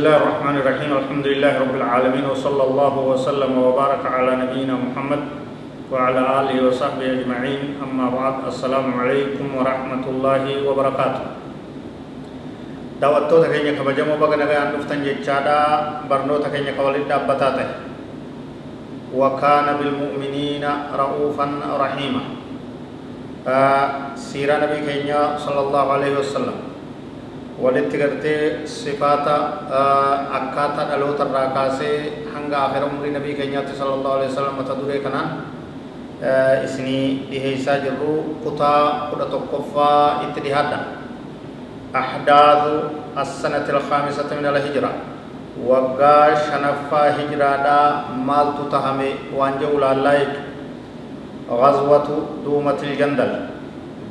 الله الرحمن الرحيم الحمد لله رب العالمين وصلى الله وسلم وبارك على نبينا محمد وعلى آله وصحبه أجمعين أما بعد السلام عليكم ورحمة الله وبركاته دعوتو تكين يكب جمو بغن غير نفتن جيشادا برنو تكين وكان بالمؤمنين رؤوفا رحيما سيرة نبي كينيا صلى الله عليه وسلم walitti gartee sifaata akkaataa dhaloota irraa kaasee hanga akhira umrii nabii keenyaatti sallallahu alaihi wasallam mata duree kanaan isinii dhiheessaa jirru kutaa kudha tokkoffaa itti dhihaadha أحداث السنة الخامسة من الهجرة وقا شنفا هجرة دا مال تتهمي وانجو لالايك غزوة دومة الجندل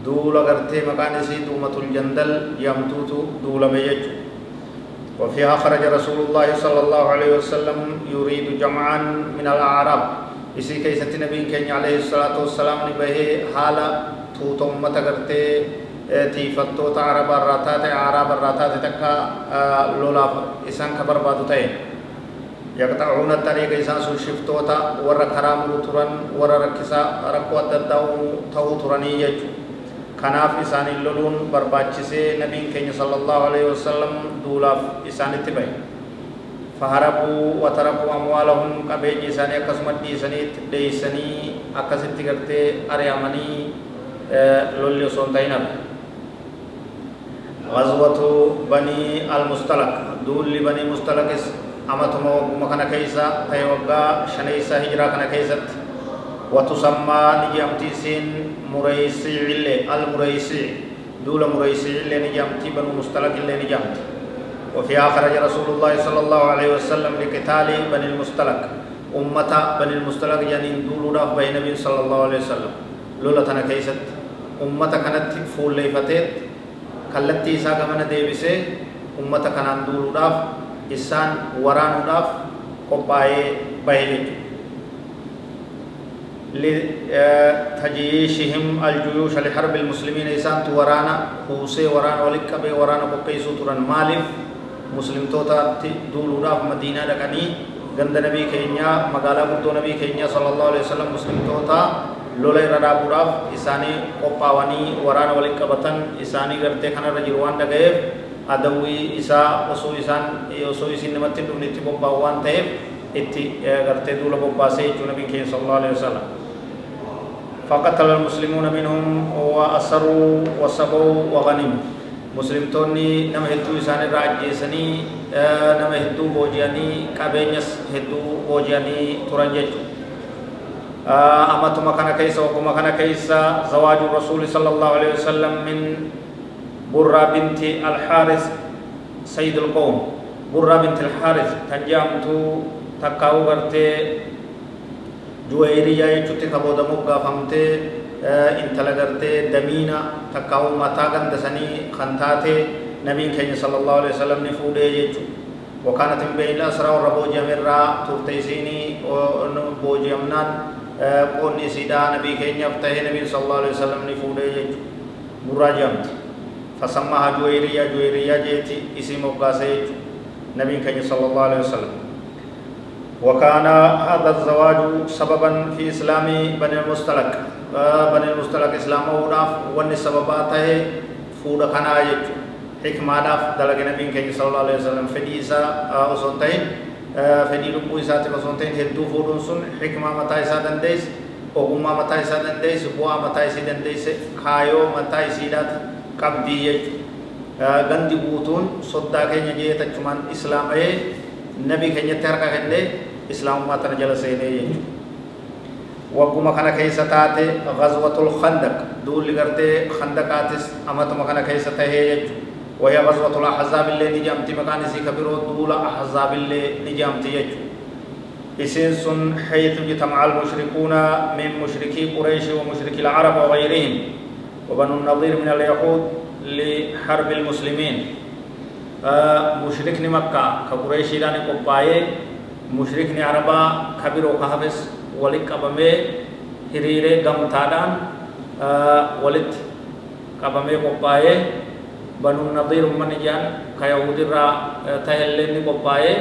duula gartee maqaan isii duumatul jandal jedhamtuutu duulame jechuudha. وفيها خرج رسول الله صلى الله عليه وسلم يريد جمعا من الأعراب اسی کے ستی نبی کہیں علیہ الصلوۃ والسلام نے بہ حالا تو تو امت کرتے تھی فتو تا عرب راتا تے عرب راتا تے تکا لولا اسان خبر باد تے یقطعون الطريق اسان سو شفتو تا ور خرام ترن ور رکسا رکو تداو تو ترنی یچ kanaaf isaaniin loluun barbaachisee nabiin keenya sala allahu alaihi wasalam duulaaf isaanitti bahe faharabuu watarakuu amwaalahum qabeenyi isaanii akkasuma dhiisaniitti dheeysanii akkasitti gartee ari'amanii lolli osoo hin ta'in hafe غزوة بني المستلق دول بني مستلق أمتما وقم كان كيسا تيوغا شنيسا هجرا كان كيست وتسمى نجامتي سين مريسي اللي المريسي. دول مريسي اللي نجامتي بنو مستلق اللي نجامتي. وفيها خرج رسول الله صلى الله عليه وسلم لقتال بني المستلق. أمة بني المستلق يعني دول راف بين النبي صلى الله عليه وسلم. لولا تنا كيست. أمة كانت فول ليفتت kallattii isaa gamana deebisee ummata kanaan duuluudhaaf isaan waraanuudhaaf qophaa'ee bahe jechuudha tajiishihim aljuyuusha liharbi ilmuslimiina isaantu waraana kuusee waraana walitti qabee waraana qopheessuu turan maaliif muslimtootatti duuluudhaaf madiinaa dhaqanii ganda nabii keenyaa magaalaa guddoo nabii keenyaa sallallahu alaihi wasallam muslimtoota lola irra dhaabuudhaaf isaanii qophaawanii waraana walitti qabatan isaanii gartee kanarra jiru waan dhaga'eef adawwii isaa osoo isaan osoo isin namatti dhufne itti qophaa'u waan ta'eef itti gartee duula qophaasee jechuu nabiin keenya sallallahu alaihi wasallam فقتل المسلمون منهم وأسروا وسبوا وغنموا. مسلمتوني نما هدو إسان راجيسني نما هدو بوجياني كابينيس هدو بوجياني ترنججو. أمتما كان كيسا وكما كان كيسا زواج الرسول صلى الله عليه وسلم من برة بنت الحارث سيد القوم. برة بنت الحارث تنجامت تكاو غرتي جويريا يجوتي كبودا مبغا فمتي انتلا غرتي دمينا تكاو متا غندسني خنتاتي نبي كenya صلى الله عليه وسلم نفودي يجو وكانت من بين الأسرى والربوجة من را ترتيسيني بوجيمنان qoonni isiidha nabii keenyaaf ta'ee nabiin sallallahu alaihi wasallam ni fuudhee jechuudha gurraa jedhamti fasammaha juweeriyaa juweeriyaa jeeti isii moggaasee jechuudha nabiin keenya sallallahu alaihi wasallam وكان هذا الزواج سببا في إسلام بني المستلق بني المستلق إسلام وداف وني سبباته فودا كان آية حكمة داف دلق نبي صلى الله عليه وسلم فديسا أصنتين fedhii lubbuu isaatiif osoo hin ta'in hedduu fuudhuun sun hikmaa mataa isaa dandeesse ogummaa mataa isaa dandeesse bu'aa mataa isii dandeesse kaayoo mataa isiidhaati qabdii jechuudha gandi guutuun soddaa keenya jeetachumaan islaama'ee nabii keenyatti harka kennee islaamummaa tana jala seenee jechuudha wagguma kana keessa taate ghazwatul khandaq duulli gartee khandaqaatis amatuma kana keessa tahee jechuudha وهي غزوة الأحزاب اللي نجامت مكان سي كبيرو دولة أحزاب اللي نجامت يجو إسين سن حيث اجتمع المشركون من مشركي قريش ومشركي العرب وغيرهم. وبنو النظير من اليهود لحرب المسلمين. آه مشركني مكة. كقريش داني قبائي مشركني عربا كبير وكهبس ولك أبمي هريري قمتادان آه ولت قبمي قبائي بنو النظير من جان كيهود را تهلني قبائي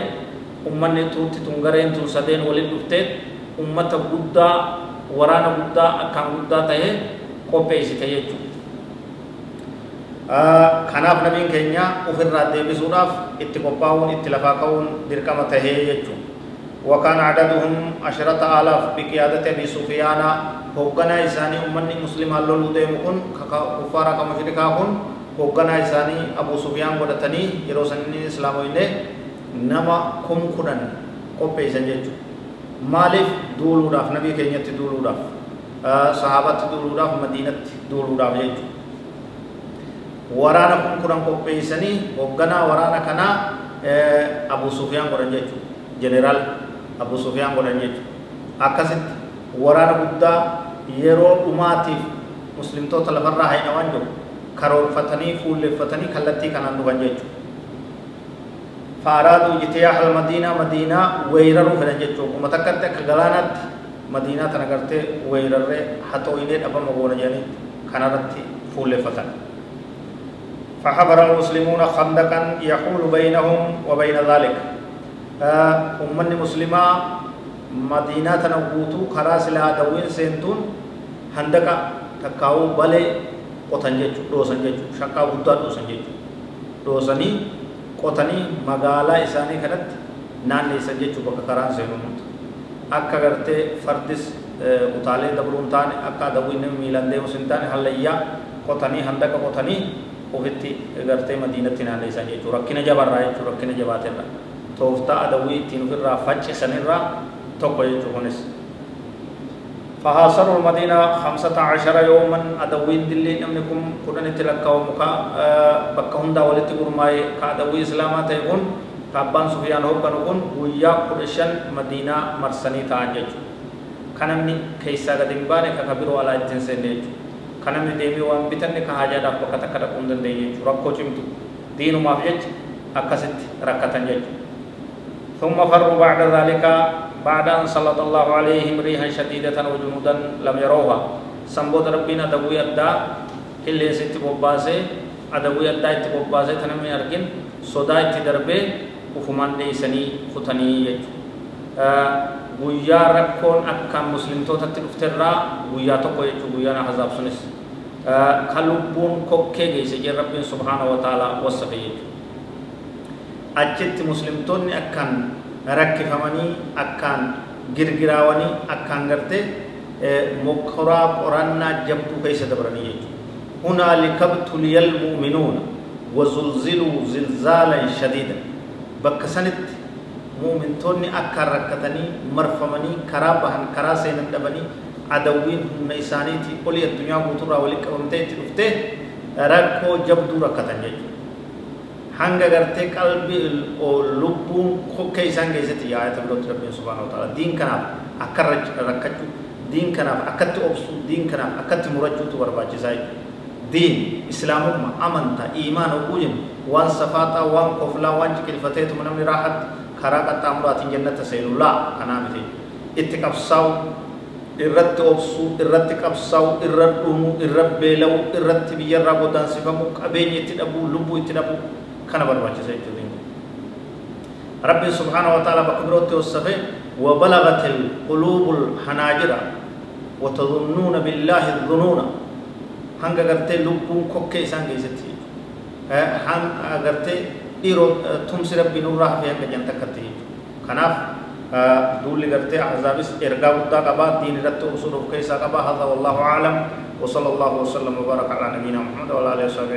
ummanni tuutti tun gareen tun sadeen waliin dhufteet ummata guddaa waraana guddaa akkaan guddaa ta'e qopheessite jechuudha. kanaaf nabiin keenya ofirraa deebisuudhaaf itti qophaa'uun itti lafaa ka'uun dirqama tahee jechuudha. وكان عددهم عشرة آلاف بقيادة أبي سفيان. هوغنا إساني أمني مسلم اللولو ديمكن كفارة كمشركا كن هوغنا إساني أبو سفيان ودتني يروسني إسلام وإنه نما كم كنن قبي سنججو مالف دولو داف نبي كينيت دولو داف صحابة دولو داف مدينة دولو داف يجو waraana kun kuran qopheessanii hoogganaa waraana kanaa Abu Sufyaan godhan jechuudha. Jeneraal Abu Sufyaan godhan jechuudha. Akkasitti waraana guddaa yeroo dhumaatiif muslimtoota lafarraa haidhaman jiru karoorfatanii fuulleeffatanii kallattii kanaan dhufan jechuudha. فأرادوا اجتياح المدينة مدينة ويرروا فلن جتشوك وما تكت كغلانات مدينة تنقرت ويرر حتى وينيت أبا مغونا جاني كانت فول فتن فحفر المسلمون خندقا يحول بينهم وبين ذلك أمني مسلمة مدينة نبوتو خراس لا دوين سنتون هندقا تكاو بلي قطن جيجو دوسن جيجو شكا بودا دوسن جيجو دوسني قطني مغالا إساني كانت naanneessan jechuu bakka karaan seenuumutu akka gartee fardis utaalee dabruun taane akka adabuu inni miilan deemus hin taane hallayyaa qotanii handaqa qotanii ofitti gartee madiinatti naanneessan jechuu rakkina jabarraa jechuu rakkina jabaaterra tooftaa adawii ittiin ofirraa faccisanirraa tokko jechuu kunis فحاصروا المدينة خمسة عشر يوما أدوين دلي نمنكم كنا نتلقى ومكا بكهم دولة قرماي كأدوي إسلامات يكون كابان سفيان هو كنكون ويا قرشان مدينة مرسني تاجج كنمني كيسا قدين باني ككبيرو على الجنسين ديجو kanamni deemee waan bitanne ka haajaadhaaf bakka takka dhaquu hin dandeenye jechuudha rakkoo cimtu diinumaaf jecha akkasitti rakkatan jechuudha ثم فروا بعد ذلك بعد أن صلى الله عليهم ريحا شديدة وجنودا لم يروها. سنبود ربنا دبو يدى كل يسيت بباسي أدبو يدى اتبباسي تنمي أركن صدا اتدربي وفمان دي سني خطني يجو. آه، ويا ربكون أكا مسلم توتا تلفترا ويا تقو يجو. ويا نحزاب سنس. آه، خلوبون كوكي جيسي. جي ربين سبحانه وتعالى وصفه يجو. Achitti muslimtoonni akkaan rakkifamanii akkaan girgiraawanii akkaan gartee mokkoraa qorannaa jabduu keessa dabranii jechuu هنالك ابتلي المؤمنون وزلزلوا زلزالا شديدا muumintoonni akka rakkatanii marfamanii karaa bahan karaa seenan dhabanii adawwiin humna isaaniitii olii addunyaa guuturraa walitti qabamtee itti dhuftee rakkoo jabduu rakkatan jechuudha. Hanga gartee qalbii lubbuun kokkee isaan keessatti yaa'ata birootti rabbiin subhaanahu wa ta'ala diin kanaaf akka rakkachuu diin kanaaf akkatti obsuu diin kanaaf akkatti murachuutu barbaachisaa diin islaamummaa amantaa iimaan oguu jennu waan safaaxaa waan koflaa waan ciqilfateetuma namni raaxatti karaa qaxxaamuraatiin jannata seenu laa kanaa miti itti qabsaa'u irratti obsuu irratti qabsaa'u irra dhumuu irra beela'u irratti biyyarraa godaansifamuu qabeenya itti dhabuu lubbuu itti dhabuu kana barbaachisa jechuu dandeenya. ربي سبحانه وتعالى بكبروت يوسف وبلغت القلوب الحناجر وتظنون بالله الظنون. هنگا گرتے لبون کوکے سان گیزتی ہے ہن گرتے ایرو تم سے ربی نور راہ ہے کہ جنتا کرتے ہیں خناف دولی گرتے عذاب اس ارگا ودا کبا دین رت اصول کیسا کبا حضا والله عالم وصلى الله وسلم وبارك على نبينا محمد وعلى اله وصحبه